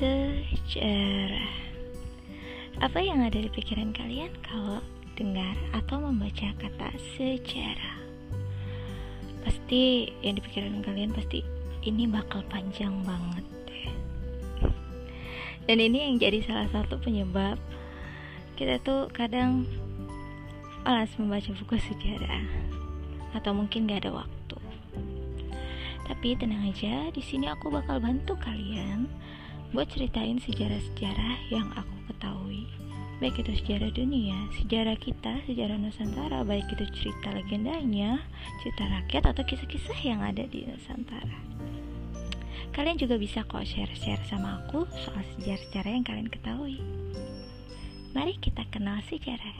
Sejarah Apa yang ada di pikiran kalian kalau dengar atau membaca kata sejarah? Pasti yang di pikiran kalian pasti ini bakal panjang banget. Dan ini yang jadi salah satu penyebab kita tuh kadang malas membaca buku sejarah atau mungkin gak ada waktu. Tapi tenang aja, di sini aku bakal bantu kalian buat ceritain sejarah-sejarah yang aku ketahui baik itu sejarah dunia, sejarah kita, sejarah Nusantara, baik itu cerita legendanya, cerita rakyat atau kisah-kisah yang ada di Nusantara. Kalian juga bisa kok share-share sama aku soal sejarah-sejarah yang kalian ketahui. Mari kita kenal sejarah.